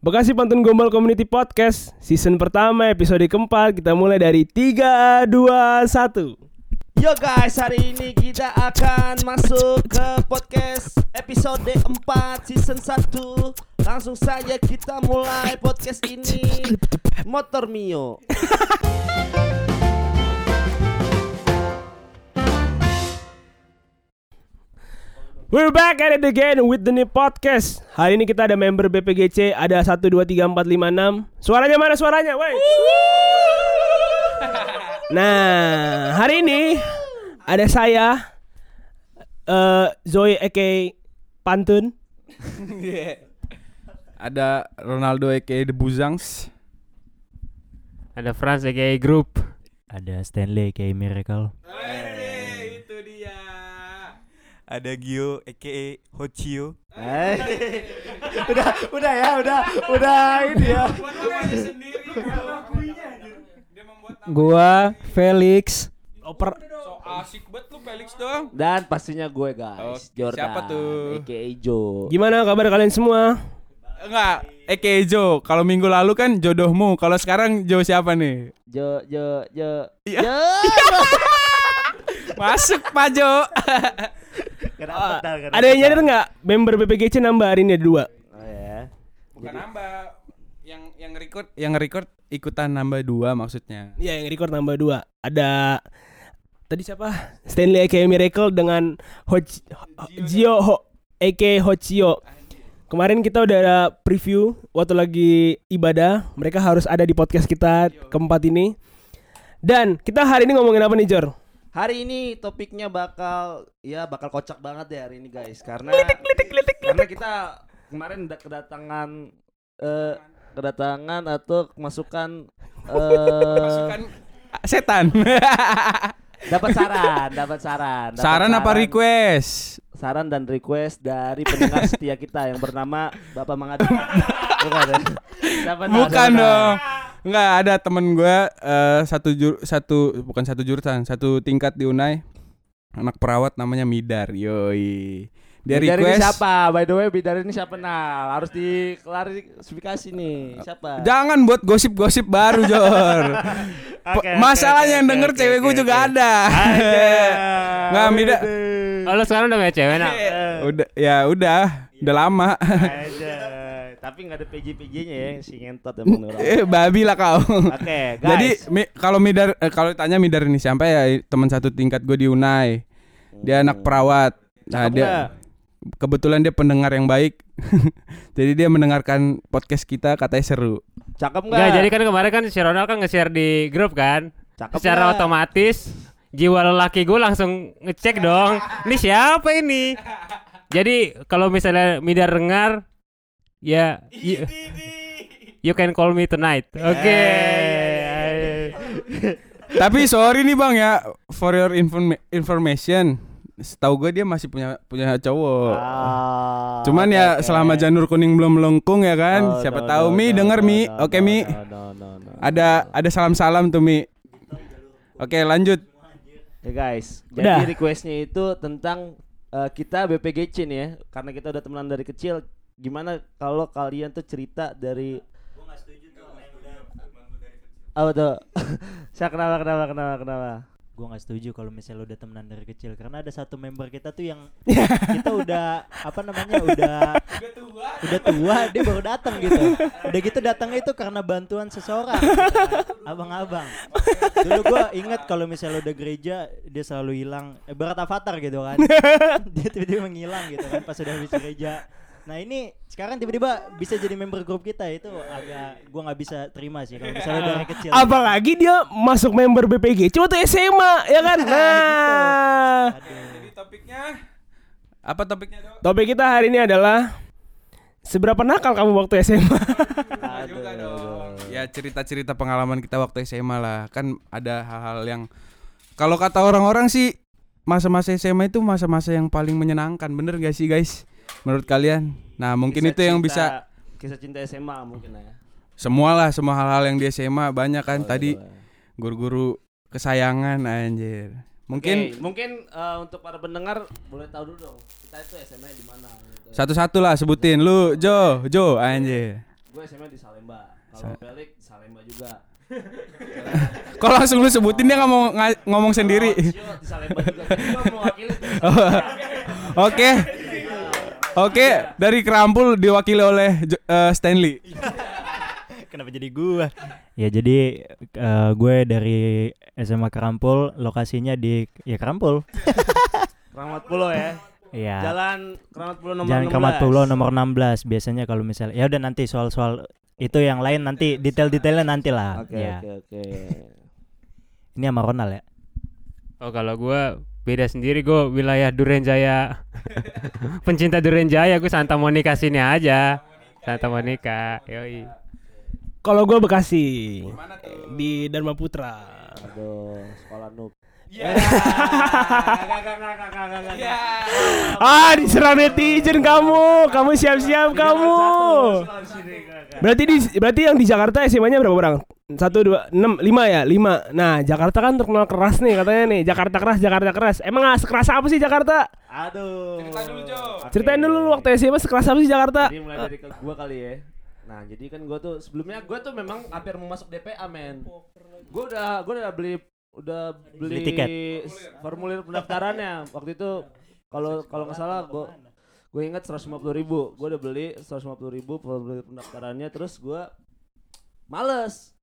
Bekasi Pantun Gombal Community Podcast Season pertama episode keempat Kita mulai dari 3, 2, 1 Yo guys, hari ini kita akan masuk ke podcast episode 4 season 1 Langsung saja kita mulai podcast ini. Motor Mio We're back at it again with the new podcast Hari ini kita ada member BPGC Ada 1, 2, 3, 4, 5, 6 Suaranya mana suaranya? Woi. Nah, hari ini ada saya eh Zoe Eke Pantun Ada Ronaldo aka The Buzangs. Ada Franz aka Group. Ada Stanley kayak Miracle. dia. Ada Gio aka Hochio. Eh, Udah, udah ya, udah, udah ini ya Gua Felix. Oper So asik banget lu Felix dong. Dan pastinya gue Oh, guys, Jordan siapa tuh? aka Jo Gimana kabar kalian semua? Enggak, aka Jo. Kalau minggu lalu kan jodohmu. Kalau sekarang Jo siapa nih? Jo, Jo, Jo Iya. Jo Masuk Pak Jo. Kenapa, Ada yang nyadar nggak? Member BPGC nambah hari ini ada dua Oh ya Bukan nambah. Yang yang record yang record ikutan nambah dua maksudnya. Iya yang record nambah dua Ada Tadi siapa? Stanley aka Miracle dengan Hoch, Gio Ho, aka Hochio Kemarin kita udah ada preview Waktu lagi ibadah Mereka harus ada di podcast kita keempat ini Dan kita hari ini ngomongin apa nih Jor? Hari ini topiknya bakal ya bakal kocak banget deh hari ini guys karena karena kita kemarin udah kedatangan eh kedatangan atau masukan eh Masukan setan. dapat saran, dapat saran. dapat Saran apa request? Saran dan request dari pendengar setia kita yang bernama Bapak Mangadi. Bukan ya? Siapa Bukan tahu. dong. Enggak ada temen gue eh, satu jur, satu bukan satu jurusan, satu tingkat di Unai. Anak perawat namanya Midar. Yoi. Dia Bidar ini request siapa? By the way, Bidar ini siapa nah? Harus diklarifikasi nih. Siapa? Jangan buat gosip-gosip baru, Jor. Oke, Masalahnya oke, yang denger oke, cewek gue oke, juga ada. Nggak, Midar. Oh, lu sekarang udah gak cewek nak? udah ya udah, udah lama. Tapi nggak ada PJ-PJ-nya ya si ngentot emang orang. eh, babi lah kau. Oke, guys. Jadi mi- kalau Midar eh, kalau tanya Midar ini siapa ya teman satu tingkat gue di Unai. Dia anak perawat. Nah, Cakep dia nggak? Kebetulan dia pendengar yang baik. jadi dia mendengarkan podcast kita katanya seru. cakep nggak? Enggak, jadi kan kemarin kan si Ronald kan nge-share di grup kan. Cakep Secara nggak? otomatis jiwa lelaki gue langsung ngecek dong. Ini siapa ini? Jadi kalau misalnya Midar dengar ya you, you can call me tonight. Oke. Tapi sorry nih Bang ya for your informa- information. Setahu gue dia masih punya punya cowok. Ah, Cuman oke, ya oke. selama janur kuning belum melengkung ya kan. Oh, Siapa no, tahu no, Mi no, denger no, Mi. no, Oke no, Mi. no, no, no, no. Ada ada salam-salam tuh Mi. Oke, lanjut. Ya guys, Udah. jadi requestnya itu tentang eh, kita BPGC nih ya, karena kita udah temenan dari kecil. Gimana kalau kalian tuh cerita dari Apa tuh? Saya kenapa kenapa kenapa kenapa? Gua nggak setuju kalau misalnya udah temenan dari kecil karena ada satu member kita tuh yang Ya. kita udah apa namanya udah udah tua dia baru datang gitu. Udah gitu datangnya itu karena bantuan seseorang. gitu. Abang-abang. Dulu gua ingat kalau misalnya udah gereja dia selalu hilang eh, berat avatar gitu kan. dia tiba-tiba menghilang gitu kan pas udah habis gereja. Nah ini sekarang tiba-tiba bisa jadi member grup kita itu agak gua nggak bisa terima sih kalau misalnya dari kecil. Apalagi dia masuk member BPGC waktu SMA ya kan? Nah Jadi topiknya apa topiknya dong? Topik kita hari ini adalah Seberapa nakal kamu waktu SMA? juga dong. Ya cerita-cerita pengalaman kita waktu SMA lah. Kan ada hal-hal yang kalau kata orang-orang sih masa-masa SMA itu masa-masa yang paling menyenangkan. Bener gak sih guys? Menurut kalian? Nah mungkin Kisah itu yang cinta- bisa kisah cinta SMA mungkin ya. semua lah semua hal-hal yang di SMA banyak kan Oh, tadi iya. guru-guru kesayangan anjir. Mungkin Oke, mungkin eh, untuk para pendengar boleh tahu dulu dong kita itu SMA di mana gitu. satu-satu lah sebutin lu Jo Jo anjir. gue SMA di Salemba. Kalau Pelik di Salemba juga. Kalau langsung lu sebutin dia nggak mau ngomong sendiri. Gue mewakili. Oke. Oke, dari Kerampul diwakili oleh eh, Stanley. Kenapa jadi gua? Ya jadi eh, gue dari SMA Kerampul, lokasinya di ya Kerampul. Keramat Pulau ya. Iya. Jalan Keramat Pulau nomor Jalan 16. Keramat Pulau nomor 16 biasanya kalau misalnya ya udah nanti soal-soal itu yang lain nanti detail-detailnya nanti lah. Oke ya. oke oke. Ini sama Ronald ya. Oh kalau gua beda sendiri gue wilayah Duren Jaya. Pencinta Duren Jaya gue Santa Monica sini aja. Santa Monica. Yoi. Kalau gue Bekasi di Dharma Putra. Aduh, sekolah noob. Ah, diserang netizen kamu. Kamu siap-siap kamu. Berarti di berarti yang di Jakarta SMA-nya berapa orang? Satu dua enam lima ya lima. Nah Jakarta kan terkenal keras nih katanya nih Jakarta keras Jakarta keras. Emang sekeras apa sih Jakarta? Aduh. Cerita dulu, Jo. Ceritain dulu lu waktu SMA sekeras apa sih Jakarta? Jadi mulai dari ke gua kali ya. Nah, jadi kan gua tuh sebelumnya gua tuh memang hampir mau masuk DPA, men. Gua udah gua udah beli udah beli, Beli tiket. formulir pendaftarannya. Waktu itu kalau kalau nggak salah gua gue ingat 150 ribu. Gue udah beli 150 ribu formulir pendaftarannya. Terus gua males.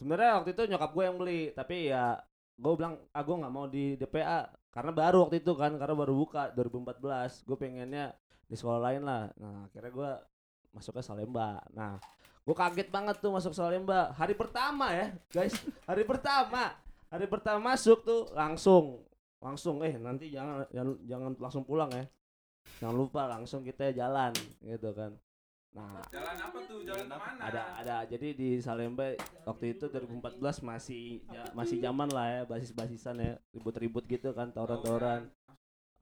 Sebenarnya waktu itu nyokap gue yang beli. Tapi ya gue bilang ah gue nggak mau di DPA karena baru waktu itu kan karena baru buka 2014 gue pengennya di sekolah lain lah. Nah akhirnya gue masuknya Salemba. Nah gue kaget banget tuh masuk Salemba. Hari pertama ya guys. Hari pertama hari pertama masuk tuh langsung. Langsung eh nanti jangan jangan, jangan langsung pulang ya. Jangan lupa langsung kita jalan gitu kan. Nah Jalan apa tuh? Jalan ke mana? ada ada. Jadi di Salemba waktu itu 2014 masih ya, masih zaman lah ya basis-basisan ya. Ribut-ribut gitu kan tawuran-tawuran.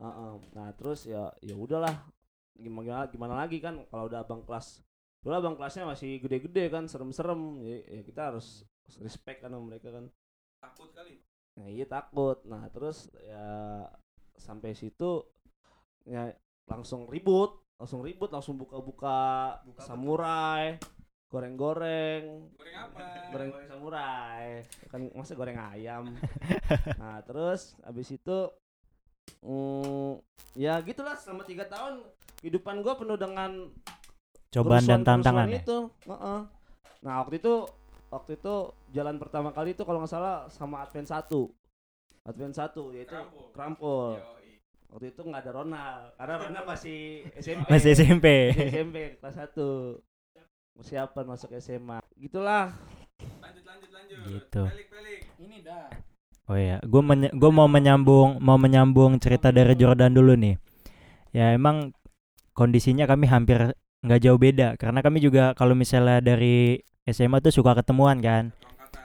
Heeh. nah terus ya ya udahlah. Gimana gimana lagi kan kalau udah abang kelas. Dulu abang kelasnya masih gede-gede kan serem-serem. Ya, ya kita harus respect kan sama mereka kan Takut kali. Nah iya takut. Nah terus ya sampai situ ya langsung ribut, langsung ribut, langsung buka-buka samurai, goreng-goreng, Goreng apa? goreng-goreng samurai, kan masa goreng ayam. nah terus abis itu mm, ya gitulah selama tiga tahun kehidupan gua penuh dengan Cobaan dan tantangan ya. itu. Heeh. Nah waktu itu waktu itu jalan pertama kali itu kalau nggak salah sama Advent 1 Advent 1 yaitu. Yoi. Waktu itu nggak ada Ronald karena Ronald masih SMP. Masih SMP. Masih SMP kelas 1. Persiapan masuk SMA. Gitulah. Lanjut lanjut lanjut. Gitu. Pelik pelik. Ini dah. Oh iya, gue gue mau menyambung mau menyambung cerita dari Jordan dulu nih. Ya emang kondisinya kami hampir nggak jauh beda karena kami juga kalau misalnya dari SMA tuh suka ketemuan kan.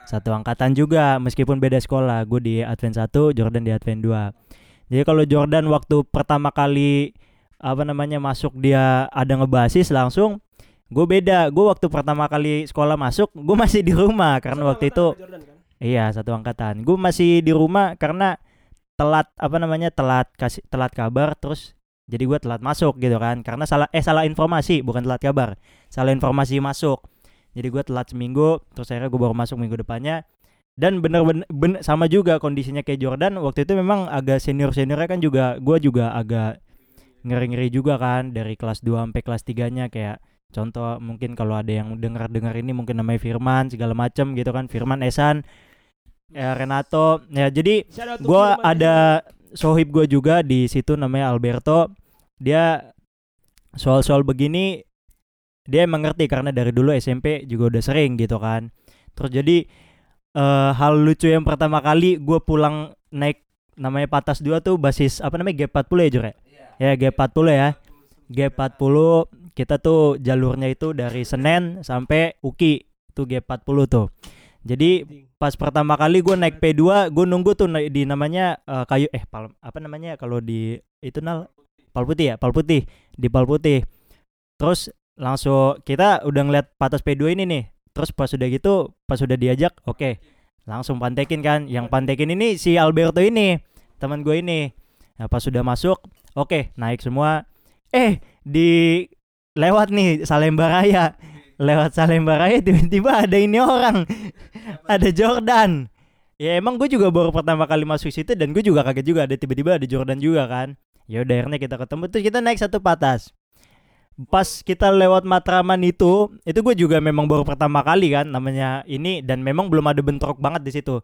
Satu angkatan juga meskipun beda sekolah. Gue di Advent 1, Jordan di Advent 2. Jadi kalau Jordan waktu pertama kali apa namanya masuk dia ada ngebasis langsung gue beda gue waktu pertama kali sekolah masuk gue masih di rumah karena waktu itu Iya satu angkatan. Gue masih di rumah karena telat apa namanya telat kasih telat kabar terus jadi gue telat masuk gitu kan karena salah eh salah informasi bukan telat kabar salah informasi masuk jadi gue telat seminggu terus akhirnya gue baru masuk minggu depannya. Dan bener-bener bener, sama juga kondisinya kayak Jordan waktu itu memang agak senior seniornya kan juga gue juga agak ngeri-ngeri juga kan dari kelas 2 sampai kelas 3 nya kayak contoh mungkin kalau ada yang dengar-dengar ini mungkin namanya Firman segala macem gitu kan Firman Esan ya Renato. Ya jadi gue ada sohib gue juga di situ namanya Alberto. Dia soal-soal begini dia emang ngerti karena dari dulu SMP juga udah sering gitu kan. Terus jadi eh, hal lucu yang pertama kali gue pulang naik namanya Patas 2 tuh basis apa namanya G40 ya Jure ya? G40 ya G40 kita tuh jalurnya itu dari Senen sampai Uki tuh G40 tuh. Jadi pas pertama kali gue naik P2 gue nunggu tuh di namanya eh, kayu eh pal apa namanya kalau di itu nal? Pal putih ya pal putih di pal putih. Terus langsung kita udah ngeliat patas P2 ini nih. Terus pas udah gitu pas udah diajak oke. Langsung pantekin kan. Yang pantekin ini si Alberto ini teman gue ini. Nah pas sudah masuk oke naik semua. Eh di lewat nih Salemba Raya. Lewat Salemba Raya tiba-tiba ada ini orang. Ada Jordan. Ya emang gue juga baru pertama kali masuk situ dan gue juga kaget juga. Ada tiba-tiba ada Jordan juga kan. Ya udah akhirnya kita ketemu. Terus kita naik satu patas pas kita lewat Matraman itu itu gue juga memang baru pertama kali kan namanya ini dan memang belum ada bentrok banget di situ.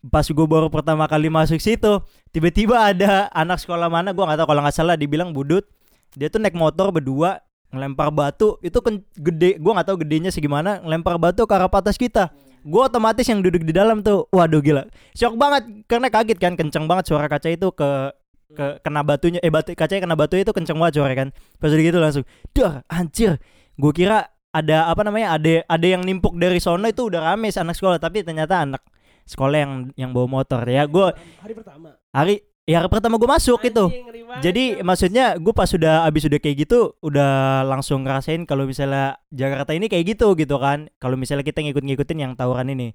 Pas gue baru pertama kali masuk situ tiba-tiba ada anak sekolah mana gue nggak tahu kalau nggak salah dibilang budut. Dia tuh naik motor berdua ngelempar batu. Itu kan gede gue nggak tahu gedenya segimana ngelempar batu ke arah patas kita. Gue otomatis yang duduk di dalam tuh waduh gila. Shock banget karena kaget kan kenceng banget suara kaca itu ke ke kena batunya eh batu kacanya kena batu itu kenceng banget suara kan. Pas udah gitu langsung dah anjir. Gue kira ada apa namanya ada ada yang nimpuk dari sono itu udah rame anak sekolah tapi ternyata anak sekolah yang yang bawa motor. Ya gue Hari pertama. hari ya hari pertama gue masuk itu. Anjing, banget, jadi maksudnya gue pas sudah abis udah kayak gitu udah langsung ngerasain kalau misalnya Jakarta ini kayak gitu gitu kan. Kalau misalnya kita ngikut-ngikutin yang tawuran ini.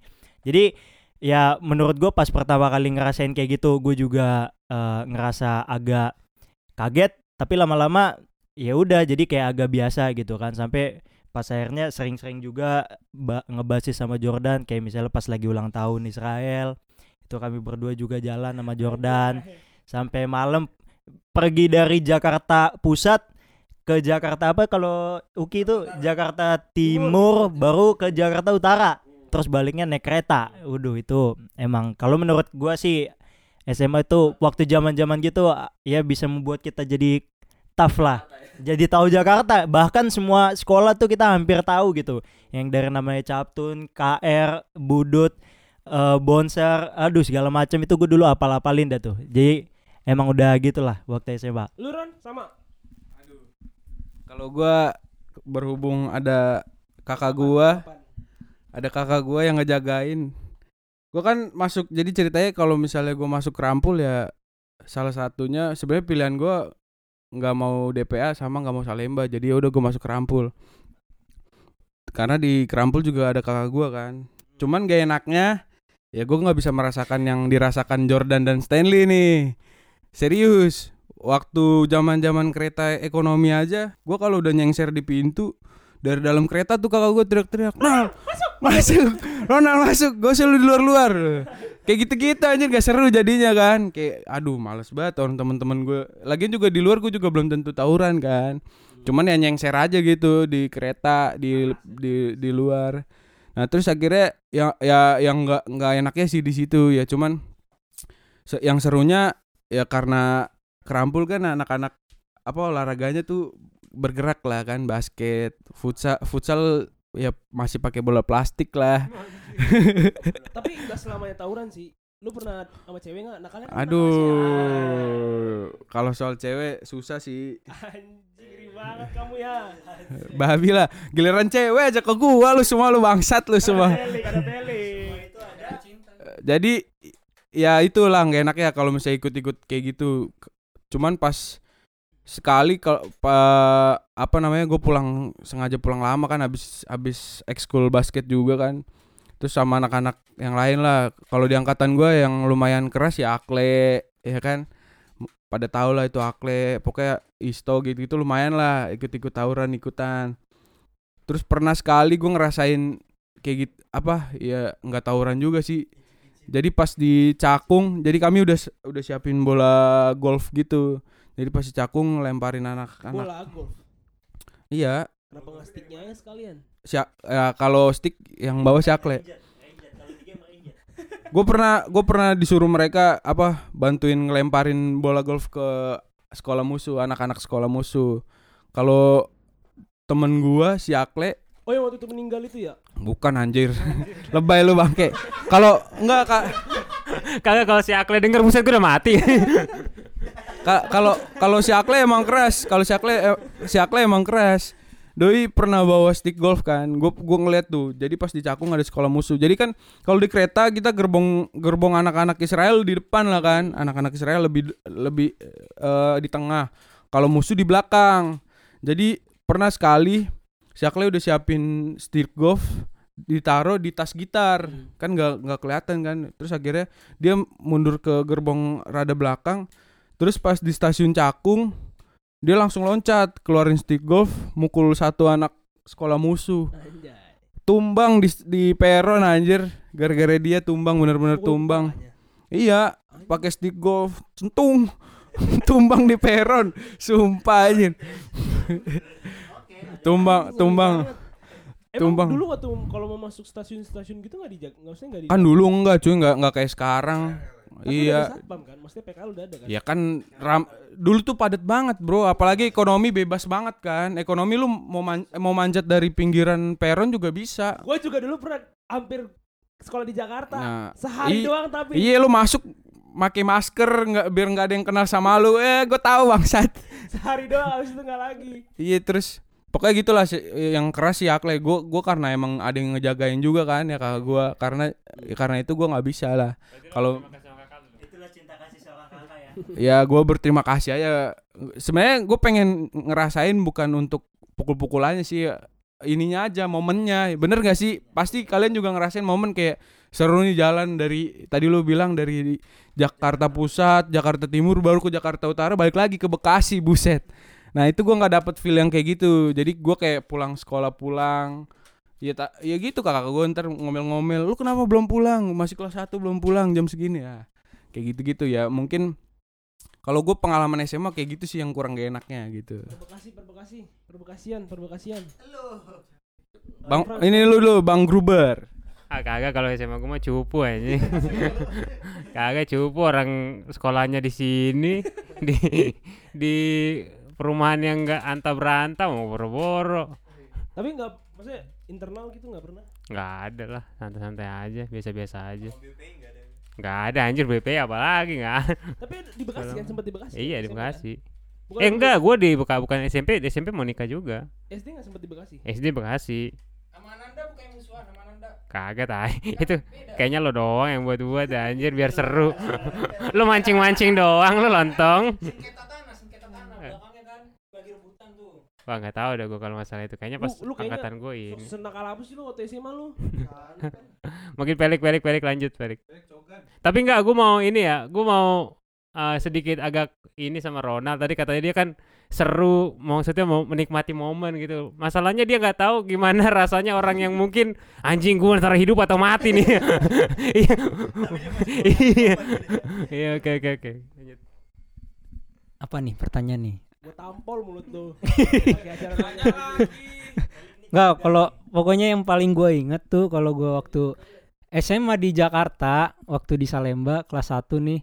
Jadi ya menurut gue pas pertama kali ngerasain kayak gitu gue juga eh, ngerasa agak kaget tapi lama-lama ya udah jadi kayak agak biasa gitu kan. Sampai pas akhirnya sering-sering juga ba- ngebasis sama Jordan kayak misalnya pas lagi ulang tahun Israel itu kami berdua juga jalan sama Jordan. sampai malam pergi dari Jakarta Pusat ke Jakarta apa? Kalau Uki itu Jakarta Timur baru ke Jakarta Utara terus baliknya naik kereta. Waduh itu emang kalau menurut gua sih SMA itu waktu zaman-zaman gitu ya bisa membuat kita jadi tough lah. Jadi tahu Jakarta, bahkan semua sekolah tuh kita hampir tahu gitu. Yang dari namanya Captun, KR, Budut, eh, Bonser, aduh segala macam itu gue dulu apal-apalin dah tuh. Jadi emang udah gitulah waktu SMA. Lu Ron sama. Kalau gua berhubung ada kakak gua, ada kakak gua yang ngejagain. Gua kan masuk jadi ceritanya kalau misalnya gua masuk Rampul ya salah satunya sebenarnya pilihan gua nggak mau DPA sama nggak mau Salemba. Jadi ya udah gua masuk Rampul. Karena di Kerampul juga ada kakak gua kan. Cuman gak enaknya ya gua nggak bisa merasakan yang dirasakan Jordan dan Stanley nih. Serius, waktu zaman-zaman kereta ekonomi aja, gua kalau udah nyengser di pintu dari dalam kereta tuh kakak gue teriak-teriak, "Ronald, masuk, Ronald masuk, gue selalu di luar-luar." Kayak gitu-gitu aja gak seru jadinya kan. Kayak aduh males banget orang teman-teman gue. Lagian juga di luar gue juga belum tentu tawuran kan. Cuman ya nyengser aja gitu di kereta di di di luar. Nah, terus akhirnya ya ya yang nggak nggak enaknya sih di situ ya cuman yang serunya ya karena kerampul kan anak-anak apa olahraganya tuh bergerak lah kan basket futsal futsal ya masih pakai bola plastik lah. Tapi enggak selamanya tawuran sih. Lu pernah sama cewek enggak? Nakalnya aduh kalau soal cewek susah sih. Ngeri banget kamu ya. babi lah giliran cewek aja ke gua lu semua lu bangsat lu semua. jadi ya itulah nggak enak ya kalau misalnya ikut-ikut kayak gitu. Cuman pas sekali kalau pa- apa namanya gue pulang sengaja pulang lama kan habis habis ekskul basket juga kan. Terus sama anak-anak yang lain lah. Kalau di angkatan gue yang lumayan keras ya akle ya kan? Pada tahu lah itu akle pokoknya isto gitu gitu lumayan lah ikut-ikut tawuran ikutan. Terus pernah sekali gue ngerasain kayak gitu apa ya nggak tawuran juga sih. Jadi pas di Cakung jadi kami udah udah siapin bola golf gitu jadi pas di Cakung lemparin anak-anak. Bola golf. iya. Kenapa enggak sticknya aja sekalian? si ya, kalau stick yang bawa si Akle. Gue pernah gue pernah disuruh mereka apa bantuin ngelemparin bola golf ke sekolah musuh anak-anak sekolah musuh. Kalau temen gua si Akle. Oh yang waktu itu meninggal itu ya? bukan anjir. Lebay lu bangke kalau enggak kak. Kagak kalau si Akle denger buset gue udah mati. Ka- kalau kalau si Akle emang keras kalau si Akle eh, si Akle emang keras Doi pernah bawa stick golf kan. Gue gue ngeliat tuh. Jadi pas di Cakung ada sekolah musuh. Jadi kan kalau di kereta kita gerbong gerbong anak-anak Israel di depan lah kan. Anak-anak Israel lebih lebih eh, di tengah. Kalau musuh di belakang. Jadi pernah sekali si Akle udah siapin stick golf ditaruh di tas gitar. Kan nggak nggak kelihatan kan. Terus akhirnya dia mundur ke gerbong rada belakang Terus pas di stasiun Cakung dia langsung loncat keluarin stick golf mukul satu anak sekolah musuh. Anjay. Tumbang di di peron anjir. Gara-gara dia tumbang bener-bener tumbang. Iya, pakai stick golf, centung. tumbang di peron. Sumpah anjir. tumbang, tumbang. Emang Tumbang. dulu waktu kalau mau masuk stasiun-stasiun gitu nggak dijag, nggak usah nggak di. Kan dulu enggak cuy, enggak enggak kayak sekarang. Tapi udah ada Iya. satpam kan, maksudnya PKL udah ada kan. Ya kan ram, dulu tuh padat banget bro, apalagi ekonomi bebas banget kan. Ekonomi lu mau man- mau manjat dari pinggiran peron juga bisa. Gue juga dulu pernah hampir sekolah di Jakarta. Nah, Sehari doang tapi. Iya lu masuk pakai masker nggak biar nggak ada yang kenal sama lu. Eh gue tahu bangsat. Sehari doang habis itu nggak lagi. Iya terus pokoknya gitulah sih, yang keras sih akle gue gue karena emang ada yang ngejagain juga kan ya kakak gue karena ya karena itu gue nggak bisa lah kalau Itulah cinta kasih seorang kakak ya. gue berterima kasih aja. Sebenarnya gue pengen ngerasain bukan untuk pukul-pukulannya sih ininya aja momennya. Bener gak sih? Pasti kalian juga ngerasain momen kayak seru nih jalan dari tadi lu bilang dari Jakarta Pusat Jakarta Timur baru ke Jakarta Utara balik lagi ke Bekasi buset. Nah itu gua nggak dapet feel yang kayak gitu. Jadi gua kayak pulang sekolah pulang ya tak ya gitu kakak gue ntar ngomel-ngomel lu kenapa belum pulang? Masih kelas 1 belum pulang jam segini. Ya kayak gitu-gitu ya. Mungkin kalau gue pengalaman SMA kayak gitu sih yang kurang gak enaknya gitu Perbekasi, perbekasi, perbekasian, perbekasian. bang ini lu dulu bang Gruber Ah kagak kalau SMA gue mah cupu aja. kagak cupu orang sekolahnya di sini di di perumahan yang enggak anta beranta mau boro-boro. Tapi nggak, maksudnya internal gitu nggak pernah. Enggak ada lah, santai-santai aja, biasa-biasa aja. Enggak ada anjir BP apalagi enggak. Tapi di Bekasi kan sempat di Bekasi. iya di SMP kan? Bekasi. Bukan Eh enggak, gue di Beka bukan SMP, di SMP mau nikah juga. SD nggak sempat di Bekasi. SD Bekasi. sama Nanda bukan yang musuhan sama Nanda Kagak tai. Itu kayaknya lo doang yang buat-buat anjir biar seru. lo mancing-mancing doang lo lontong. sengketa tanah sengketa tanah belakangnya kan bagi rebutan tuh Wah nggak tahu dah gue kalau masalah itu. Kayaknya pas Lu- lu kayaknya angkatan gue ini. Senakal apa sih lu waktu SMA lu? Makin pelik pelik pelik lanjut pelik. Tapi enggak, gue mau ini ya, gue mau uh, sedikit agak ini sama Ronald tadi katanya dia kan seru, maksudnya mau menikmati momen gitu. Masalahnya dia nggak tahu gimana rasanya orang yang mungkin anjing gue antara hidup atau mati nih. Iya, iya, iya, oke oke oke. Lanjut. Apa nih pertanyaan nih? Gua tampol mulut lu. Enggak, kalau pokoknya yang paling gue inget tuh kalau gue waktu SMA di Jakarta, waktu di Salemba kelas 1 nih,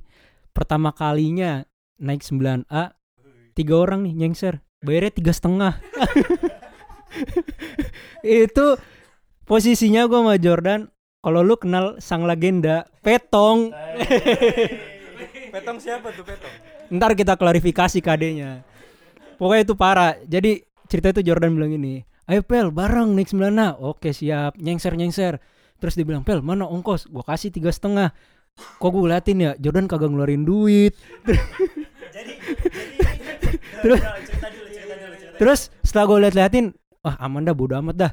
pertama kalinya naik 9A, tiga orang nih nyengser, bayarnya tiga setengah. Itu posisinya gue sama Jordan, kalau lu kenal sang legenda Petong, Petong siapa tuh Petong? ntar kita klarifikasi kadenya. Pokoknya itu parah. Jadi cerita itu Jordan bilang ini, ayo Pel bareng naik 9 Oke siap, nyengser nyengser. Terus dia bilang Pel mana ongkos? Gua kasih tiga setengah. Kok gue liatin ya Jordan kagak ngeluarin duit. terus terus setelah gue liat-liatin, wah aman dah bodo amat dah.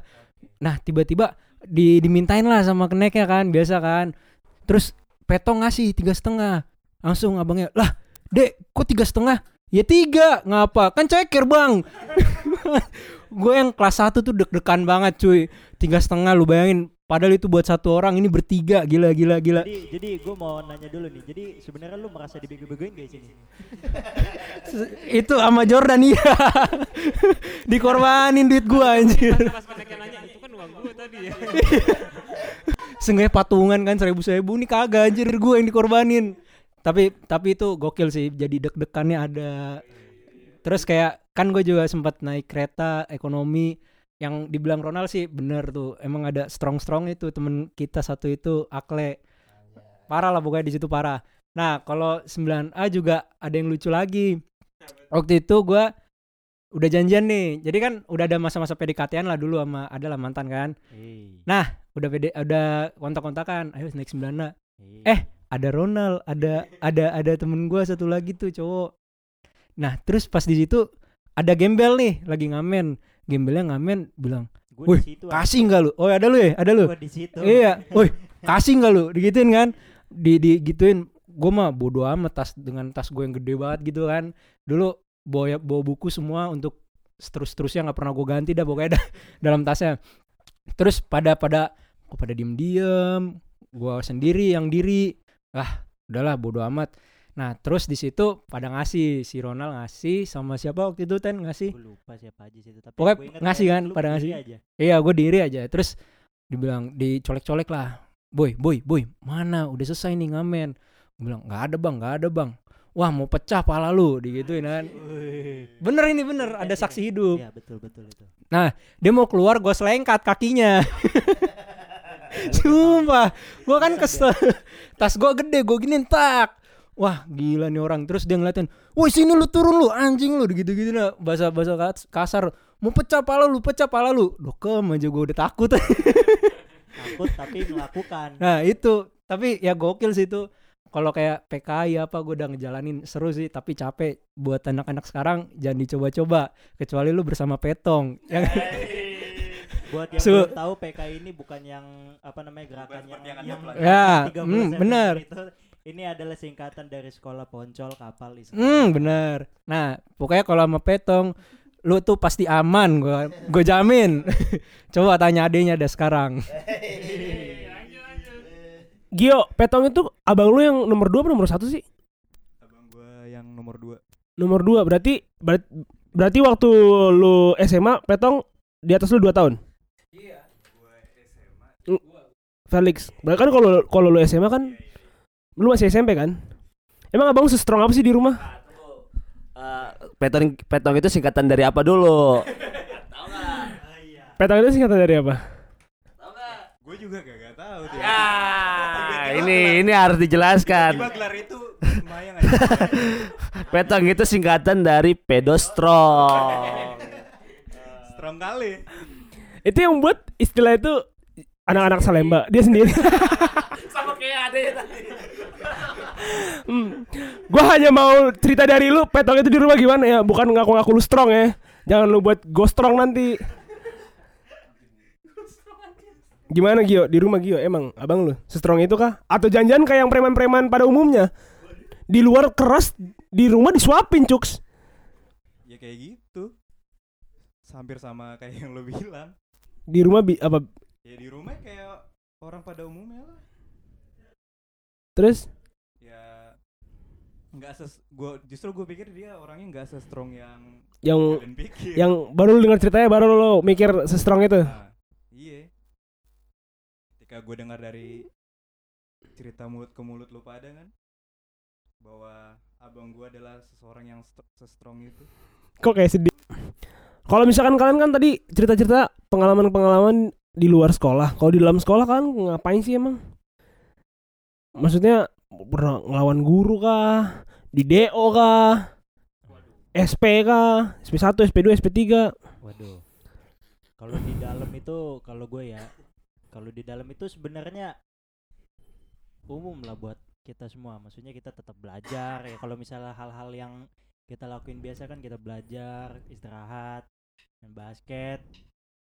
Nah tiba-tiba di dimintain lah sama keneknya kan biasa kan. Terus petong ngasih tiga setengah. Langsung abangnya lah Dek, kok tiga setengah? Ya tiga, ngapa? Kan ceker bang. gue yang kelas 1 tuh deg-degan banget cuy. Tiga setengah lu bayangin. Padahal itu buat satu orang, ini bertiga. Gila, gila, gila. Jadi jadi gue mau nanya dulu nih. Jadi sebenarnya lu merasa dibego-begoin gak di sini? itu sama Jordan iya. Dikorbanin duit gua anjir. Pas mereka nanya itu kan uang gue tadi ya. Seenggaknya patungan kan seribu-seribu nih kagak anjir gue yang dikorbanin. Tapi tapi itu gokil sih. Jadi deg-degannya ada. Terus kayak kan gue juga sempat naik kereta ekonomi yang dibilang Ronald sih bener tuh. Emang ada strong-strong itu temen kita satu itu Akle. Parah lah pokoknya di situ parah. Nah, kalau 9A juga ada yang lucu lagi. Waktu itu gua udah janjian nih. Jadi kan udah ada masa-masa PDKT-an lah dulu sama adalah mantan kan. Nah, udah PD, udah kontak-kontakan. Ayo naik 9A. Eh, ada Ronald, ada ada ada temen gua satu lagi tuh cowok. Nah, terus pas di situ ada gembel nih lagi ngamen. Gembelnya ngamen bilang, Gue di situ. "Kasih nggak lu?" Oh, ada lu ya? Ada lu? Gue di situ. Iya, woi, kasih nggak lu? Digituin kan? Di digituin. Gue mah bodo amat tas dengan tas gue yang gede banget gitu kan. Dulu bawa bawa buku semua untuk terus terusnya nggak pernah gue ganti dah pokoknya dah dalam tasnya terus pada pada kok pada diem diem gue sendiri yang diri ah udahlah bodo amat nah terus di situ pada ngasih si Ronald ngasih sama siapa waktu itu ten ngasih Gue lupa siapa aja situ tapi Pokoknya ngasih kan, pada ngasih. aja. Iya, gue diri aja. Terus dibilang dicolek-colek lah. Boy, boy, boy, mana? Udah selesai nih ngamen. Gue bilang nggak ada bang, nggak ada bang. Wah mau pecah pala lu, digituin kan. Bener ini bener, ada saksi hidup. Iya betul betul itu. Dia mau keluar, gue selengkat kakinya. Sumpah, gue kan kesel. Tas gue gede, gue giniin tak. Wah gila nih orang. Terus dia ngeliatin Woi sini lu turun lu anjing lu gitu-gitu nah Bahasa bahasa kasar. Mau pecah pala lu pecah pala lu. Dokem aja gue udah takut. Takut tapi melakukan. Nah itu. Tapi ya gokil sih itu. Kalau kayak PKI apa gue udah ngejalanin seru sih. Tapi capek. Buat anak-anak sekarang jangan dicoba-coba. Kecuali lu bersama petong. Yang Buat yang Su- belum tahu PKI ini bukan yang apa namanya gerakan yang, yang Ya, 30 hmm, September benar. itu. Ini adalah singkatan dari sekolah Poncol Kapal Islam. Hmm bener Nah pokoknya kalau sama petong Lu tuh pasti aman gue Gue jamin Coba tanya adenya deh sekarang Gio, petong itu abang lu yang nomor 2 apa nomor 1 sih? Abang gua yang nomor 2. Nomor 2 berarti ber- berarti waktu lu SMA petong di atas lu 2 tahun. Iya. Felix. Berarti kan kalau kalau lu SMA kan lu masih SMP kan? Emang abang se-strong apa sih di rumah? Eh, petong petong itu singkatan dari apa dulu? Petong itu singkatan dari apa? Gue juga gak, tahu tuh. Ya, ini ini harus dijelaskan. Tiba gelar itu. Petong itu singkatan dari pedostrong. Strong kali. Itu yang buat istilah itu anak-anak Salemba dia sendiri. Sama kayak adanya tadi. Hmm. Gua hanya mau cerita dari lu petong itu di rumah gimana ya, bukan ngaku-ngaku lu strong ya. Jangan lu buat go strong nanti. Gimana Gio di rumah Gio emang abang lu sestrong itu kah? Atau janjian kayak yang preman-preman pada umumnya? Di luar keras, di rumah disuapin cuks. Ya kayak gitu. Hampir sama kayak yang lo bilang. Di rumah bi apa? Ya di rumah kayak orang pada umumnya lah. Terus Ya nggak ses gua justru gue pikir dia orangnya nggak se-strong yang yang yang baru lu dengar ceritanya baru lu mikir sestrong itu. Nah, iya. Ketika gue dengar dari cerita mulut ke mulut lu pada kan bahwa abang gue adalah seseorang yang st- se-strong itu. Kok kayak sedih. Kalau misalkan kalian kan tadi cerita-cerita pengalaman-pengalaman di luar sekolah. Kalau di dalam sekolah kan ngapain sih emang? Maksudnya pernah ngelawan guru kah? Di DO kah? SP kah? SP1, SP2, SP3. Waduh. Kalau di dalam itu kalau gue ya, kalau di dalam itu sebenarnya umum lah buat kita semua. Maksudnya kita tetap belajar ya. Kalau misalnya hal-hal yang kita lakuin biasa kan kita belajar, istirahat, main basket,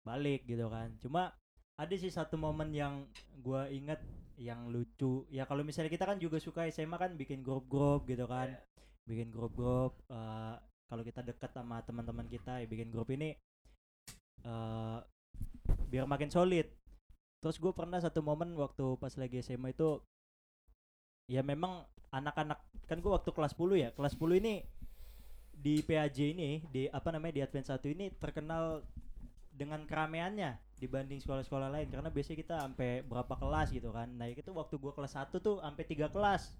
balik gitu kan. Cuma ada sih satu momen yang gue inget yang lucu. Ya kalau misalnya kita kan juga suka SMA kan bikin grup-grup gitu kan. Bikin grup-grup eh, kalau kita dekat sama teman-teman kita ya bikin grup ini eh biar makin solid. Terus gue pernah satu momen waktu pas lagi SMA itu ya memang anak-anak kan gue waktu kelas 10 ya kelas 10 ini di PAJ ini di apa namanya di Advent 1 ini terkenal dengan keramaiannya dibanding sekolah-sekolah lain. Karena biasanya kita sampai berapa kelas gitu kan. Nah itu waktu gua kelas 1 tuh sampai tiga kelas.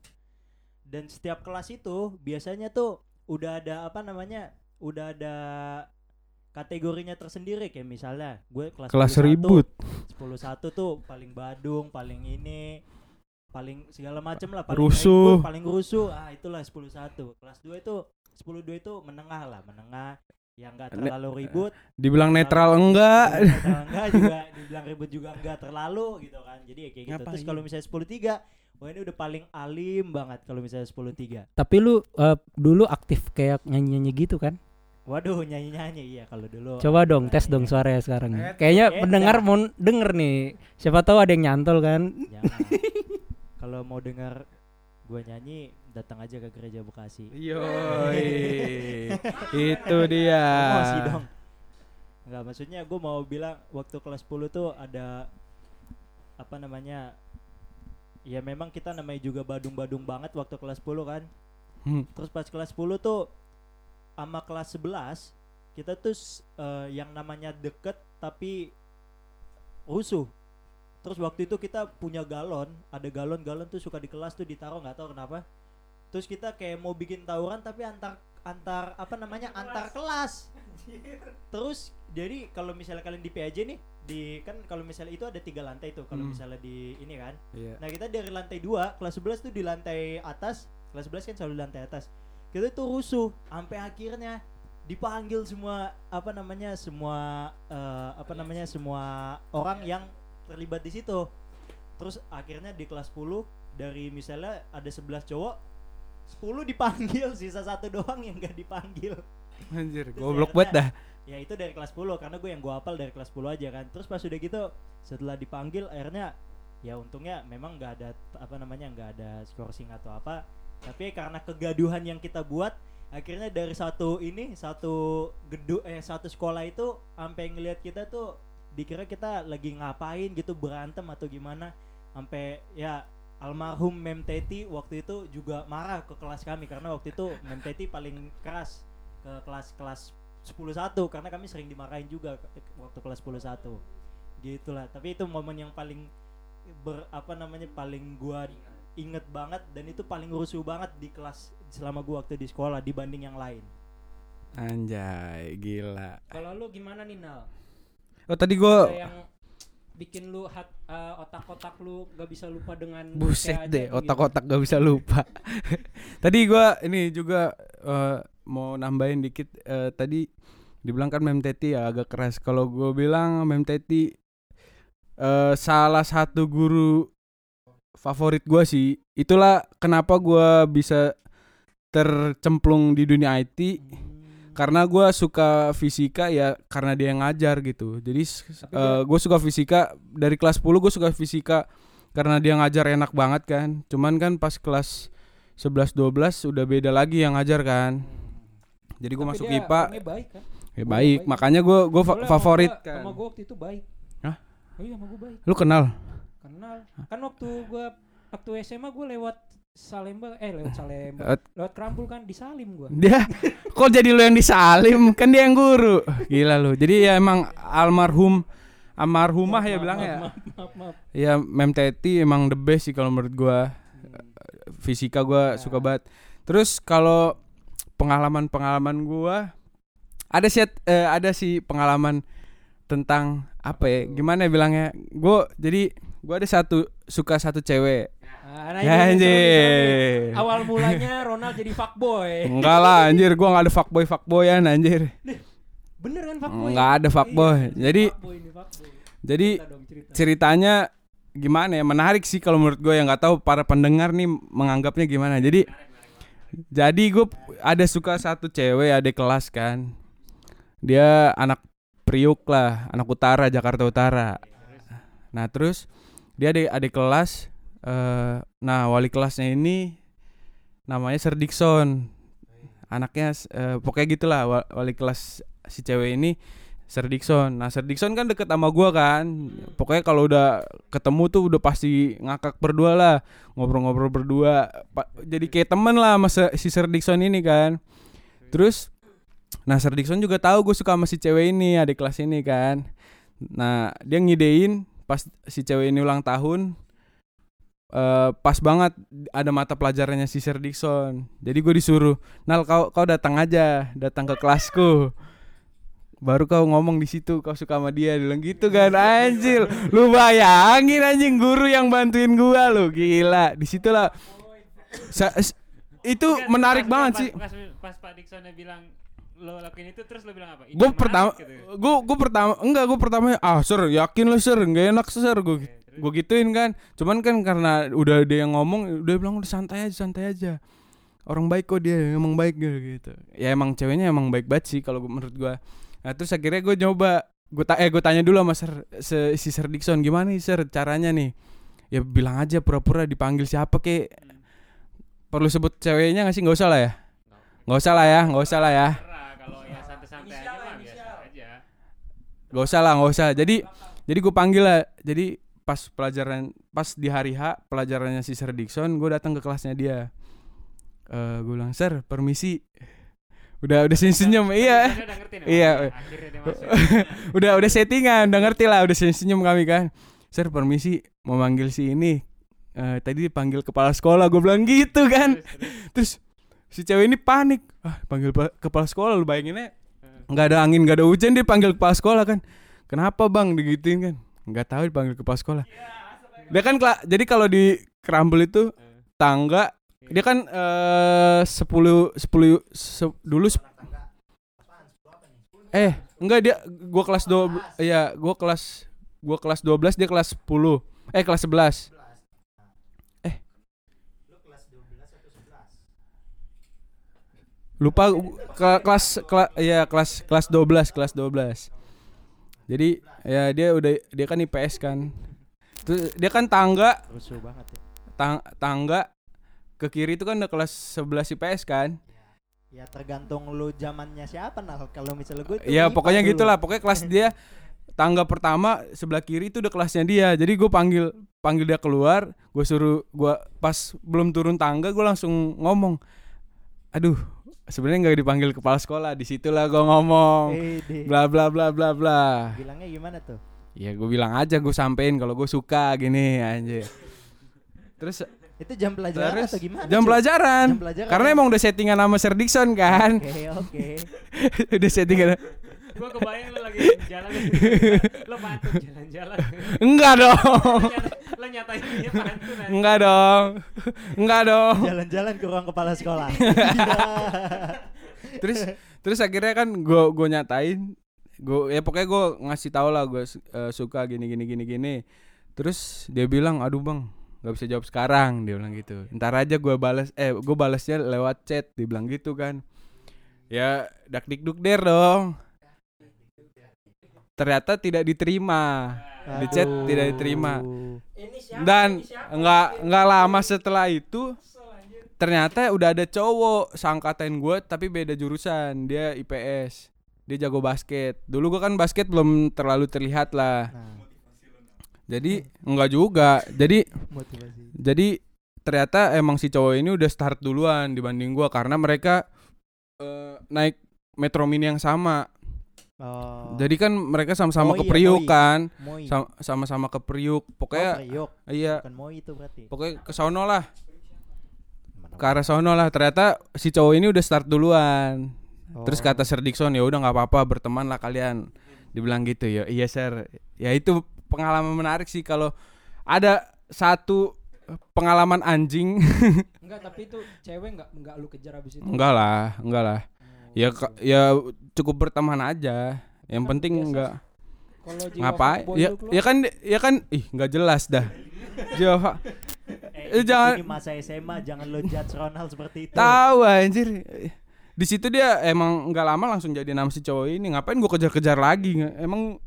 Dan setiap kelas itu biasanya tuh udah ada apa namanya udah ada kategorinya tersendiri. Kayak misalnya gue kelas Kelas 10 ribut. 10 satu tuh paling badung paling ini paling segala macem lah paling Rusuh. ribut, paling rusuh. Ah itulah 10 satu. Kelas 2 itu 10 2 itu menengah lah menengah yang enggak terlalu ribut Dibilang netral enggak. Netral enggak juga dibilang ribut juga enggak terlalu gitu kan jadi ya kayak gitu terus Ngapain? kalau misalnya 10 3 wah ini udah paling alim banget kalau misalnya 10 3 Tapi lu eh, dulu aktif kayak nyanyi-nyanyi gitu kan? waduh nyanyi nyanyi iya kalau dulu Coba dong tes dong suaranya sekarang. Kayaknya Beda. pendengar mau denger nih. Siapa tahu ada yang nyantol kan? Jangan. kalau mau dengar gua nyanyi datang aja ke gereja Bekasi Yoi. Itu dia. dong Enggak, maksudnya gue mau bilang waktu kelas 10 tuh ada apa namanya? Ya memang kita namanya juga badung-badung banget waktu kelas 10 kan. Hmm. Terus pas kelas 10 tuh sama kelas 11 kita tuh eh, yang namanya deket tapi rusuh. Terus waktu itu kita punya galon, ada galon-galon tuh suka di kelas tuh ditaruh nggak tahu kenapa. Terus kita kayak mau bikin tawuran tapi antar antar apa namanya antar kelas. Terus jadi kalau misalnya kalian di PAJ nih di kan kalau misalnya itu ada tiga lantai tuh kalau Hmm. misalnya di ini kan. Iya. Nah kita dari lantai 2 kelas 11 tuh di lantai atas kelas 11 kan selalu di lantai atas kita tuh rusuh sampai akhirnya dipanggil semua apa namanya semua eh, apa namanya semua orang yang terlibat di situ. Terus akhirnya di kelas 10 dari misalnya ada 11 cowok 10 dipanggil sisa satu doang yang gak dipanggil. Anjir, goblok banget dah. ya itu dari kelas 10 karena gue yang gue hafal dari kelas 10 aja kan. Terus pas udah gitu setelah dipanggil akhirnya ya untungnya memang nggak ada apa namanya nggak ada scoring atau apa. Tapi karena kegaduhan yang kita buat akhirnya dari satu ini satu gedung eh satu sekolah itu sampai ngelihat kita tuh dikira kita lagi ngapain gitu berantem atau gimana sampai ya almarhum Mem Teti waktu itu juga marah ke kelas kami karena waktu itu Mem Teti paling keras ke kelas-kelas 10 1 karena kami sering dimarahin juga waktu kelas 10 1 gitulah tapi itu momen yang paling ber apa namanya paling gua inget banget dan itu paling rusuh banget di kelas selama gua waktu di sekolah dibanding yang lain Anjay, gila. Kalau lu gimana nih Nal? Oh tadi yang bikin lu hat, eh, otak-otak lu gak bisa lupa dengan buset deh, gitu. otak-otak gak bisa lupa. tadi gua ini juga eh, mau nambahin dikit eh, tadi dibilang kan Mem Teti ya agak keras. Kalau gua bilang Mem Teti eh, salah satu guru favorit gua sih. Itulah kenapa gua bisa tercemplung di dunia IT karena gua suka fisika ya karena dia yang ngajar gitu jadi gue suka fisika dari kelas 10 gue suka fisika karena dia ngajar enak banget kan cuman kan pas kelas 11 12 udah beda lagi yang ngajar kan jadi gue masuk IPA baik kan? ya baik makanya gue gue sama favorit gua- kan Sama gua waktu itu baik. Hah? Oh iya sama gua baik. lu kenal Kenal. Kan waktu gua waktu SMA gua lewat Salemba eh lewat Salemba. Eh. lewat Krampul kan di Salim gua. dia kok jadi lu yang disalim kan dia yang guru gila lu jadi ya emang almarhum almarhumah ya bilang ya Maaf, maaf, maaf. Ya Mem Teti emang the best sih kalau menurut gua. Fisika gua suka banget. Terus kalau pengalaman-pengalaman gua ada sih eh, ada sih pengalaman tentang apa ya? Gimana ya bilangnya? Gua jadi gua ada satu suka satu cewek. Nah, nah, Ya, ini anjir. Awal mulanya Ronald jadi fuckboy. Enggak lah anjir, gua nggak ada fuckboy fuckboyan anjir. Bener kan fuckboy? Enggak ada fuckboy. Iya, Jadi fuckboy ini, fuckboy. jadi Cerita dong, cerita. ceritanya gimana ya menarik sih kalau menurut gue yang nggak tahu para pendengar nih menganggapnya gimana jadi jadi gue ada suka satu cewek adik kelas kan dia anak Priuk lah anak utara Jakarta Utara nah terus dia adik kelas eh nah wali kelasnya ini namanya Sir Dixon anaknya eh, pokoknya gitulah wa- wali kelas si cewek ini Sir Dixon. Nah, Sir Dixon kan deket sama gua kan. Pokoknya kalau udah ketemu tuh udah pasti ngakak berdua lah, ngobrol-ngobrol berdua. Pa- jadi kayak temen lah sama si Sir Dixon ini kan. Terus nah Sir Dixon juga tahu gue suka sama si cewek ini, adik kelas ini kan. Nah, dia ngidein pas si cewek ini ulang tahun eh pas banget ada mata pelajarannya si Sir Dixon. Jadi gue disuruh, "Nal, kau kau datang aja, datang ke kelasku." baru kau ngomong di situ kau suka sama dia bilang gitu kan anjir lu bayangin anjing guru yang bantuin gua lu gila di situlah Sa- itu Enggak, menarik pas- banget pas- sih Pas, pas Pak Dixonnya bilang lo lakuin itu terus lo bilang apa? Gue pertama gitu ya. gue gue pertama enggak gue pertama ah sir yakin lu sir nggak enak sir gue gue gituin kan. Cuman kan karena udah dia yang ngomong udah bilang udah santai aja santai aja. Orang baik kok dia emang baik gitu, gitu. ya emang ceweknya emang baik banget sih kalau menurut gua. Nah terus akhirnya gue nyoba. Gue ta eh gue tanya dulu sama sir, se- si Sir Dixon gimana nih sir caranya nih? Ya bilang aja pura-pura dipanggil siapa kek. Perlu sebut ceweknya nggak sih? Nggak usah lah ya. Nggak usah lah ya nggak usah lah ya. Terserah, kalau ya santai-santai aja mah biasa aja. Gak usah lah, gak usah. Jadi jadi gue panggil lah. Jadi pas pelajaran pas di hari H pelajarannya si Sir Dixon, gue datang ke kelasnya dia. Eh gue bilang, "Sir, permisi." Udah udah. Iya. Ngerti nih, Iya. Masuk. udah udah settingan, udah ngerti lah, udah senyum-senyum kami kan. Sir, permisi, mau manggil si ini. Eh tadi dipanggil kepala sekolah, gue bilang gitu kan. Terus si cewek ini panik. Ah, panggil pa- kepala sekolah lu bayanginnya nggak ada angin, nggak ada hujan dia panggil kepala sekolah kan. Kenapa bang digituin kan? Nggak tahu dipanggil kepala sekolah. Dia kan jadi kalau di Crumble itu tangga dia kan eh 10 10 se- dulu Eh, enggak dia gua kelas 2 iya, gua kelas gua kelas 12 dia kelas 10. Eh kelas 11. Eh. Lupa ke kelas kelas ya kelas kelas 12, kelas 12. Jadi ya dia udah dia kan IPS kan. Terus dia kan tangga Rusuh banget ya. tang- tangga ke kiri itu kan udah kelas 11 IPS kan. Ya tergantung lu zamannya siapa nah kalau misalnya gue Iya IPA pokoknya gitulah pokoknya kelas dia tangga pertama sebelah kiri itu udah kelasnya dia jadi gue panggil panggil dia keluar gue suruh gue pas belum turun tangga gue langsung ngomong aduh sebenarnya nggak dipanggil kepala sekolah di situlah gue ngomong. Bla bla bla bla bla. Bilangnya gimana tuh? ya gue bilang aja gue sampein kalau gue suka gini anjir. Terus Itu jam pelajaran terus atau gimana? jam pelajaran. Jam pelajaran. karena emang udah settingan sama Sir Dixon kan. Oke, oke. udah settingan. Gua kebayang lu lagi jalan Lu pantun jalan-jalan. Enggak dong nyatain dia pantun aja. Enggak dong. Enggak dong. Jalan-jalan ke ruang kepala sekolah. Terus terus akhirnya kan gue gue nyatain gue ya pokoknya gue ngasih tau lah gue suka gini gini gini gini. Terus dia bilang, "Aduh, Bang, nggak bisa jawab sekarang." Dia bilang gitu. Ntar aja gue balas eh gue balasnya lewat chat, dia bilang gitu kan. Ya, dak dikduk der dong. Ternyata tidak diterima. Di chat tidak diterima. Dan nggak nggak lama setelah itu ternyata udah ada cowok sangkatain gue tapi beda jurusan. Dia IPS dia jago basket. Dulu gue kan basket belum terlalu terlihat lah. Nah, jadi enggak juga. Jadi motivasi. jadi ternyata emang si cowok ini udah start duluan dibanding gue karena mereka eh, naik metro mini yang sama Oh. jadi kan mereka sama-sama Oh iya, ke Priuk kan sama-sama ke Priuk Oh, pokoknya Priok. iya. Bukan Moi itu berarti. pokoknya ke sono lah. Ke arah sono lah. Ternyata si cowok ini udah start duluan. Terus Oh. kata Sir Dixon ya udah nggak apa-apa berteman lah kalian. Dibilang gitu ya iya sir. Ya itu pengalaman menarik sih kalau ada satu pengalaman anjing. Enggak, tapi itu cewek enggak enggak lu kejar habis itu. enggak lah enggak lah ya ya cukup berteman aja yang Kan penting enggak ngapain fuckboy ya ya kan ya kan ih nggak jelas dah Jawa Eh, Eh, jangan- ini masa SMA jangan lo judge Ronald seperti itu. Tahu anjir. Di situ dia emang nggak lama langsung jadi nama si cowok ini. Ngapain gua kejar-kejar lagi? Emang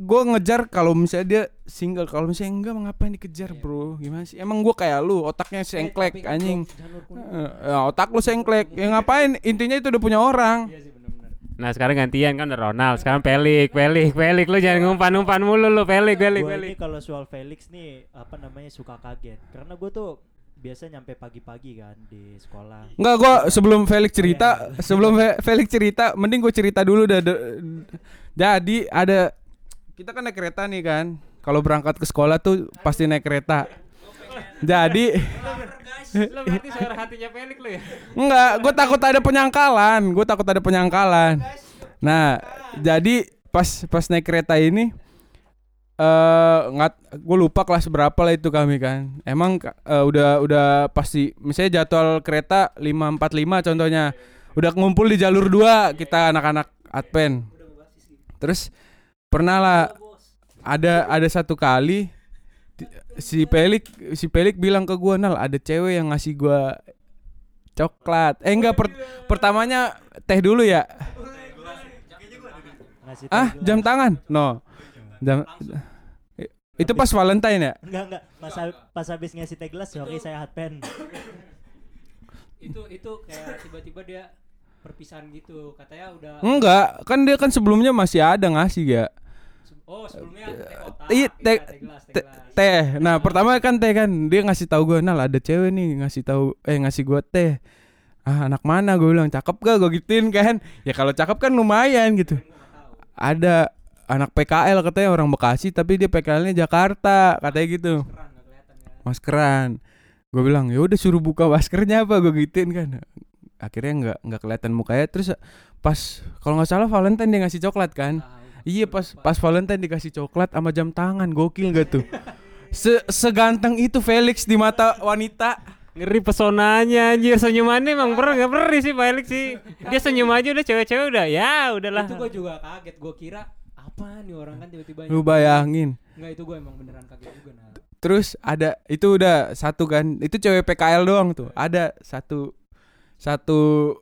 gua ngejar kalau misalnya dia single, kalau misalnya enggak emang ngapain dikejar, Bro? Gimana sih? Emang gua kayak lu, otaknya eh, sengklek kan anjing. gua. Eh, ya, otak lu sengklek. Ya ngapain? Intinya itu udah punya orang. Iya sih benar-benar. Nah sekarang gantian kan udah Ronald Sekarang Pelik Pelik Pelik Lu jangan ngumpan-ngumpan mulu lu Pelik Pelik Gue Pelik ini kalau soal Felix nih apa namanya suka kaget karena gue tuh biasa nyampe pagi-pagi kan di sekolah. Enggak, gua sebelum Felix cerita, sebelum Fe- Felix cerita, mending gue cerita dulu dah. Jadi ada kita kan naik kereta nih kan. Kalau berangkat ke sekolah tuh pasti naik kereta. Jadi Lu berarti suara hatinya Pelik lu ya enggak, gue takut ada penyangkalan, gue takut ada penyangkalan. Nah, jadi pas pas naik kereta ini eh nggak gue lupa kelas berapa lah itu kami kan emang eh, udah udah pasti misalnya jadwal kereta 545 contohnya udah ngumpul di jalur 2 kita anak-anak adpen terus pernah lah ada ada satu kali si Pelik si Pelik bilang ke gua nal ada cewek yang ngasih gua coklat. Eh enggak per- pertamanya teh dulu ya. Ngasih ah jam tangan? No. Jam itu pas Valentine ya? Enggak enggak. Pas pas habis ngasih teh gelas sorry saya hot pen. Itu itu kayak tiba-tiba dia perpisahan gitu. Katanya udah Enggak, kan dia kan sebelumnya masih ada ngasih ya. Oh, sebelumnya teh kotak. Iya, teh teh teh. Nah, pertama kan teh kan dia ngasih tahu gue, "Nal, ada cewek nih ngasih tahu eh ngasih gue teh." Ah, anak mana gue bilang, "Cakep gak?" Gue gituin kan. Ya kalau cakep kan lumayan gitu. Ada anak PKL katanya orang Bekasi tapi dia PKL-nya Jakarta, katanya gitu. Maskeran. Gue bilang, "Ya udah suruh buka maskernya apa?" Gue gituin kan. Akhirnya nggak nggak kelihatan mukanya terus pas kalau nggak salah Valentine dia ngasih coklat kan. Iya pas pas Valentine dikasih coklat sama jam tangan gokil gak tuh? Se seganteng itu Felix di mata wanita. Ngeri pesonanya anjir senyumannya emang pernah gak pernah sih Felix sih. Dia senyum aja udah cewek-cewek udah ya udahlah. Itu gue juga kaget. Gue kira apa nih orang kan tiba-tiba Lu bayangin. Enggak itu gue emang beneran kaget juga nah. Terus ada itu udah satu kan. Itu cewek PKL doang tuh. Ada satu satu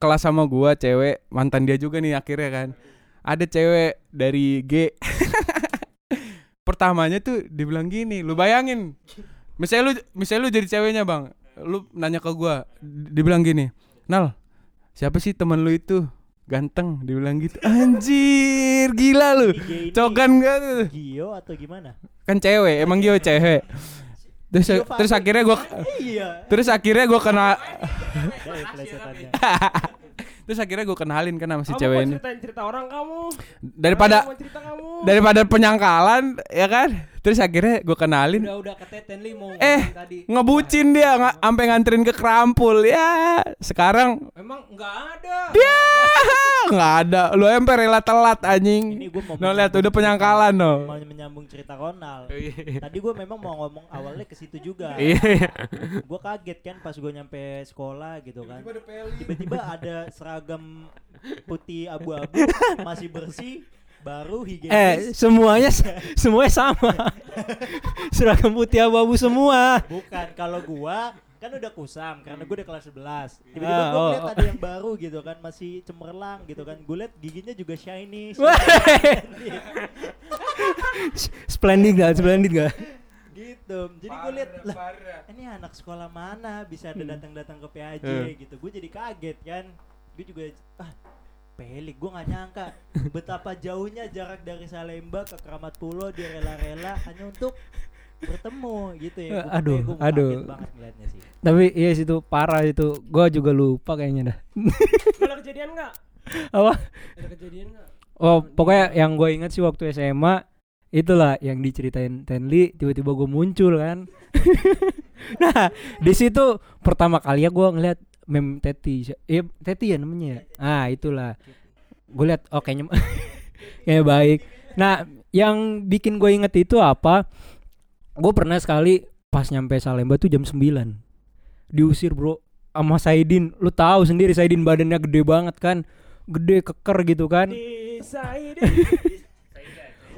kelas sama gua cewek mantan dia juga nih akhirnya kan. Ada cewek dari G. Pertamanya tuh dibilang gini, lu bayangin. Misalnya lu misalnya lu jadi ceweknya, Bang. Lu nanya ke gua, di- dibilang gini, "Nal, siapa sih teman lu itu?" Ganteng, dibilang gitu. Anjir, gila lu. Cogan gak tuh? Gio atau gimana? kan cewek emang Gio cewek terus Gio terus akhirnya gua Iya. terus akhirnya gua kena. terus akhirnya gua kenalin kan sama si Kamu cewek ini ceritain cerita orang kamu. daripada Kamu cerita kamu. daripada penyangkalan ya kan terus akhirnya gua kenalin Udah udah keteten li mau Eh, tadi. ngebucin dia nggak sampai nganterin ke kerampul ya sekarang Emang enggak ada. dia nggak ada lu emper rela telat anjing Ini gue mau no lihat udah penyangkalan no Mau menyambung cerita Ronald. Tadi gue memang mau ngomong awalnya ke situ juga. Iya. gue kaget kan pas gue nyampe sekolah gitu kan. Tiba-tiba ada seragam putih abu-abu masih bersih baru Eh, higienis. semuanya semuanya sama. Seragam putih abu-abu semua. Bukan kalau gua kan udah kusam karena gue udah kelas 11 tiba-tiba Ah, gue oh, lihat oh. ada yang baru gitu kan masih cemerlang gitu kan gue lihat giginya juga shiny Splendid gak? Splendid gak? gitu jadi gue lihat lah ini anak sekolah mana bisa ada datang-datang ke PAJ gitu gue jadi kaget kan gue juga ah pelik gue nggak nyangka betapa jauhnya jarak dari Salemba ke Keramat Pulo dia rela-rela hanya untuk bertemu gitu ya Gua- Aduh, gua aduh. kaget banget ngeliatnya sih Tapi iya situ parah itu. Gua juga lupa kayaknya dah. Ada kejadian nggak? Apa? Ada kejadian nggak? Oh, pokoknya yang gue ingat sih waktu SMA itulah yang diceritain Tenli tiba-tiba gue muncul kan. nah, di situ pertama kali ya gue ngeliat mem Teti. Iya, Teti ya namanya ya. Ah, itulah. Gue lihat oh kayaknya kayaknya baik. Nah, yang bikin gue inget itu apa? Gue pernah sekali pas nyampe Salemba tuh jam 9 diusir bro sama Saidin. Lu tahu sendiri Saidin badannya gede banget kan? Gede keker gitu kan? Di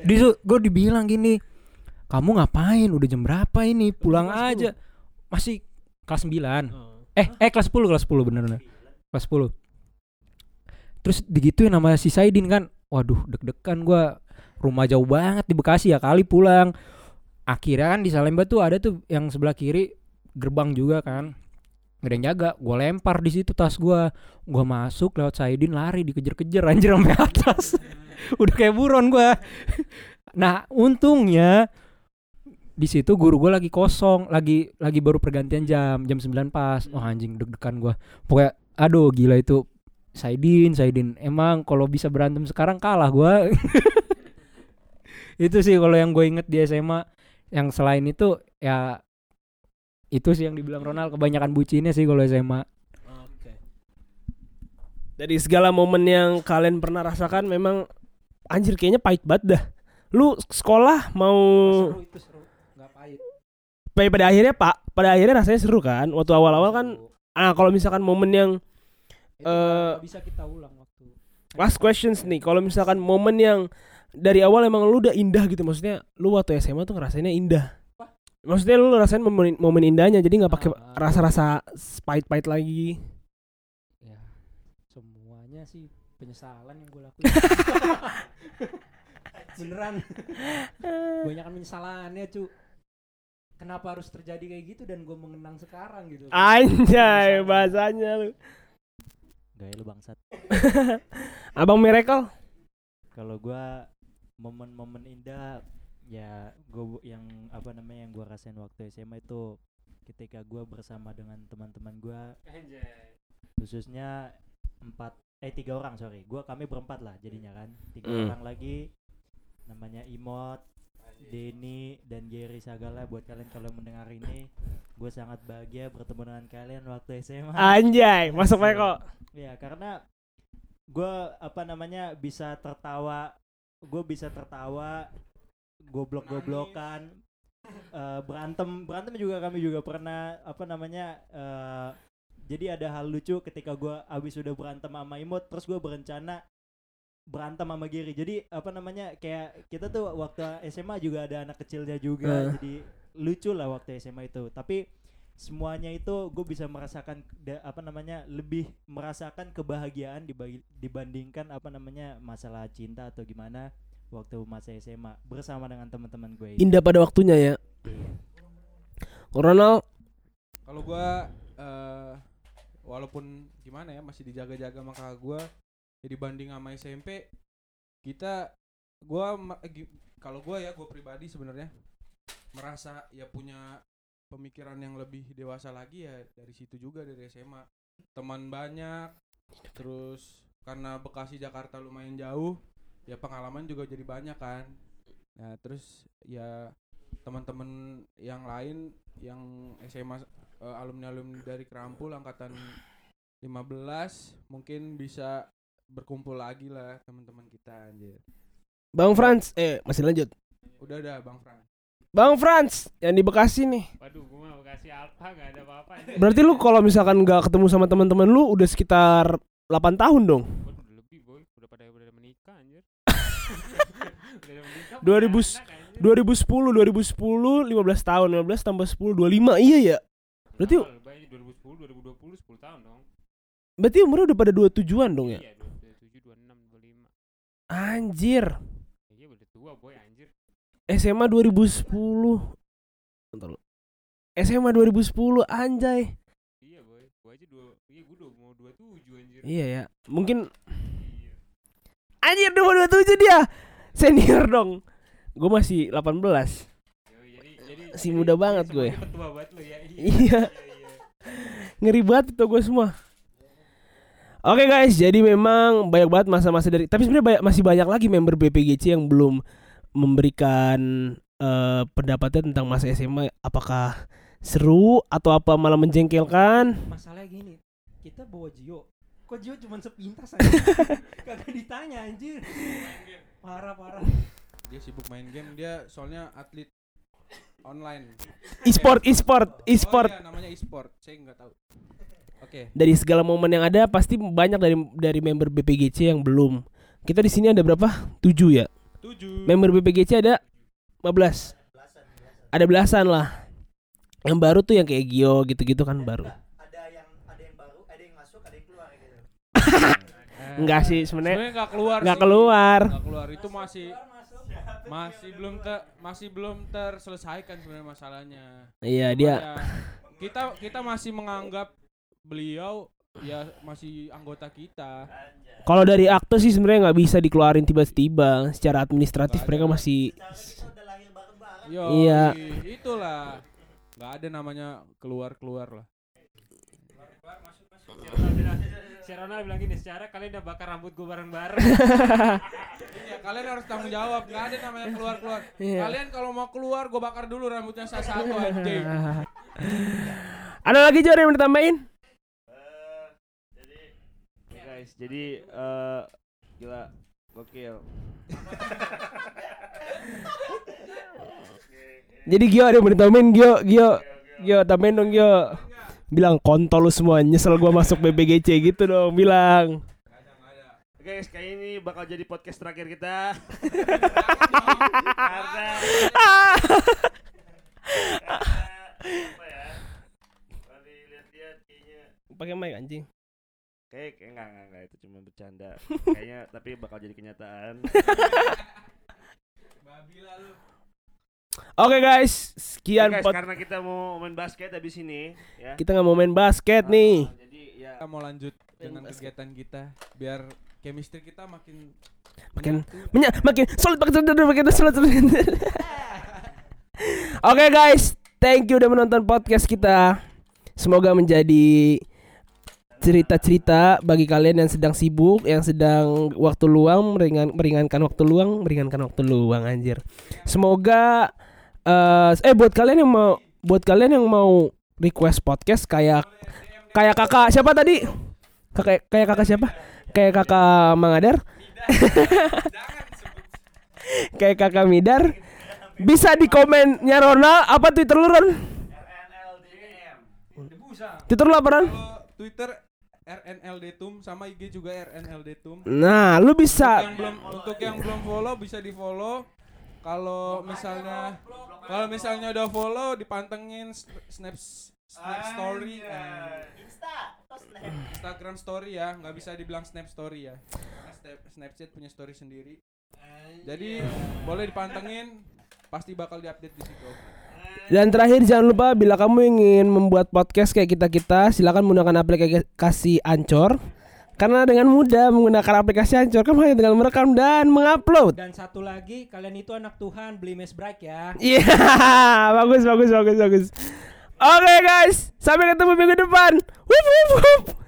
di gue dibilang gini kamu ngapain? Udah jam berapa ini? Pulang aja. Masih kelas 9 eh eh kelas 10 kelas 10 bener bener. Kelas 10 terus digituin nama si Saidin kan. Waduh deg-degan gua. Rumah jauh banget di Bekasi ya kali pulang. Akhirnya kan di Salemba tuh ada tuh yang sebelah kiri gerbang juga kan. Gak yang jaga gue lempar di situ tas gua. Gua masuk lewat Saidin lari dikejar-kejar anjir sampai atas. Udah kayak buron gua. Nah untungnya di situ guru gue lagi kosong lagi lagi baru pergantian jam jam 9 pas. Oh anjing deg-degan gua. Pokoknya aduh gila itu. Saidin Saidin. Emang kalau bisa berantem sekarang kalah gua. Itu sih kalau yang gue inget di SMA yang selain itu ya itu sih yang dibilang Ronald kebanyakan bucinnya sih kalau SMA Oke. Dari segala momen yang kalian pernah rasakan memang anjir kayaknya pahit banget dah. Lu sekolah mau itu seru nggak pahit pada, pada akhirnya Pak, pada akhirnya rasanya seru kan? Waktu awal-awal kan ah kalau misalkan momen yang itu Eh, nggak bisa kita ulang waktu. last questions nih. Kalau misalkan momen yang dari awal emang lu udah indah gitu maksudnya lu waktu SMA tuh ngerasainnya indah. Maksudnya lu rasain momen, momen indahnya jadi nggak pakai Ah. rasa-rasa pahit-pahit lagi. Ya semuanya sih penyesalan yang gue lakuin. Beneran. Banyak penyesalannya cu kenapa harus terjadi kayak gitu dan gue mengenang sekarang gitu? Anjay bahasanya lu. Gaya lu bangsat. Abang Miracle. Kalau gua momen-momen indah ya gua bu- yang apa namanya yang gua rasain waktu SMA itu ketika gua bersama dengan teman-teman gua. Khususnya empat eh tiga orang sorry. Gua kami berempat lah jadinya kan. Tiga Hmm. orang lagi namanya Imot Denny dan Jerry Sagala buat kalian kalau mendengar ini. Gue sangat bahagia bertemu dengan kalian waktu SMA Anjay, masuk Meko. Ya karena gue apa namanya bisa tertawa, gue bisa tertawa, goblok-goblokan, eh, berantem. Berantem juga kami juga pernah apa namanya eh, jadi ada hal lucu ketika gue abis udah berantem sama Imut terus gue berencana berantem sama Giri jadi apa namanya kayak kita tuh waktu SMA juga ada anak kecilnya juga Eh. jadi lucu lah waktu SMA itu tapi semuanya itu gue bisa merasakan da- apa namanya lebih merasakan kebahagiaan dibagi- dibandingkan apa namanya masalah cinta atau gimana waktu masa SMA bersama dengan teman-teman gue ini. Indah pada waktunya ya. Ronald, Kalau gua eh walaupun gimana ya masih dijaga-jaga sama kakak gua ya dibanding sama SMP kita gua gi- kalau gua ya gua pribadi sebenarnya merasa ya punya pemikiran yang lebih dewasa lagi ya dari situ juga dari SMA teman banyak terus karena Bekasi Jakarta lumayan jauh ya pengalaman juga jadi banyak kan. Nah terus ya teman-teman yang lain yang SMA eh, alumni-alumni dari Kerampul angkatan 15 mungkin bisa berkumpul lagi lah teman-teman kita anjir. Bang Franz, eh masih lanjut. Udah dah Bang Fran. Bang Franz yang di Bekasi nih. Waduh, gua mau kasih apa gak ada apa-apa. Berarti lu kalau misalkan nggak ketemu sama teman-teman lu udah sekitar 8 tahun dong. Waduh, udah lebih boy, udah pada udah menikah anjir. Udah menikah, 2000 punya anak, anjir. 2010, 2010, 15 tahun, 15 tambah 10, 25. Iya ya. Berarti banyak 2010, 2020, 10 tahun dong. berarti umurnya udah pada 27-an dong ya. Iya, 27, 26, 25. Anjir. Iya, udah tua boy anjir. SMA 2010. Bentar lu. SMA 2010 anjay. Iya boy, gua aja dua, iya gua udah mau 27 anjir. Iya ya. Mungkin Iya. anjir udah mau 27 dia. Senior dong. Gue masih 18. Yoi, jadi jadi Si muda jadi banget gue. banget ya. Iya. iya. Ngeri banget tuh gue semua. Oke guys, jadi memang banyak banget masa-masa dari tapi sebenarnya banyak- masih banyak lagi member BPGC yang belum memberikan eh, pendapatnya tentang masa SMA apakah seru atau apa malah menjengkelkan. Masalahnya gini, kita bawa Gio. Kok Gio cuma sepintas aja? Kagak ditanya anjir. Parah parah. Dia sibuk main game, dia soalnya atlet online. E-sport, e-sport, e-sport. Oh, iya, namanya e-sport. Saya nggak tahu. Oke. Dari segala momen yang ada pasti banyak dari dari member BPGC yang belum. Kita di sini ada berapa? 7 ya. Tujuh. Member BPGC ada 15. Ada belasan lah. Yang baru tuh yang kayak Gio gitu-gitu kan baru. Ada yang ada yang baru, ada yang masuk, ada yang keluar gitu. Enggak sih sebenarnya Sebenarnya nggak keluar. nggak sih. keluar. Nggak keluar itu masih masih belum ter masih belum terselesaikan sebenarnya masalahnya. Iya Cuma dia ya, kita kita masih menganggap beliau ya masih anggota kita. kalau dari akte sih sebenarnya nggak bisa dikeluarin tiba-tiba. Secara administratif mereka ada. masih. Yo, Iya. itulah. nggak ada namanya keluar-keluar lah. Si Ronald bilang gini, secara kalian udah bakar rambut gua bareng-bareng. Iya, kalian harus tanggung jawab. Nggak ada namanya keluar-keluar. Iya. Kalian kalau mau keluar, gue bakar dulu rambutnya satu-satu anjing. Ada lagi Jor yang mau ditambahin? Guys, jadi eh gila gokil. Jadi Gio ada yang mau ditambahin Gio, Gio, Gio tambahin dong Gio. Bilang kontol lu semua nyesel gua masuk BPGC gitu dong bilang. Oke guys, kayaknya ini bakal jadi podcast terakhir kita. Karena Pakai mic anjing. Kayak kayak enggak, enggak enggak itu cuma bercanda. Kayaknya tapi bakal jadi kenyataan. Oke guys, sekian Oke, guys, pot. karena kita mau main basket habis ini ya. Kita nggak mau main basket nih. Jadi ya Kita mau lanjut dengan kegiatan kita biar chemistry kita makin Makin-. Menya, makin solid makin solid makin solid. solid. Oke guys, thank you udah menonton podcast kita. Semoga menjadi cerita-cerita bagi kalian yang sedang sibuk, yang sedang waktu luang meringan, meringankan waktu luang, meringankan waktu luang anjir. Semoga eh eh buat kalian yang mau buat kalian yang mau request podcast kayak kayak kakak siapa tadi? Kakak kayak kakak siapa? Kayak kakak Mangadar? kayak kakak Midar bisa di komennya Ronald apa Twitter lu Ron? Twitter lu apa Ron? Twitter RNLD Tum sama IG juga RNLD Tum. Nah, lu Untuk bisa yang belum untuk yang belum follow bisa di follow. Kalau misalnya kalau misalnya udah follow dipantengin s- snap snap story eh, Instagram story ya, nggak bisa dibilang snap story ya. Snapchat punya story sendiri. Jadi boleh dipantengin, pasti bakal diupdate di situ. Dan terakhir jangan lupa bila kamu ingin membuat podcast kayak kita-kita, silakan menggunakan aplikasi Anchor. Karena dengan mudah menggunakan aplikasi Anchor, kamu hanya tinggal merekam dan mengupload. Dan satu lagi, kalian itu anak Tuhan, beli mes break ya. Iya, bagus bagus bagus bagus. Oke guys, sampai ketemu minggu depan. Wup, wup, wup.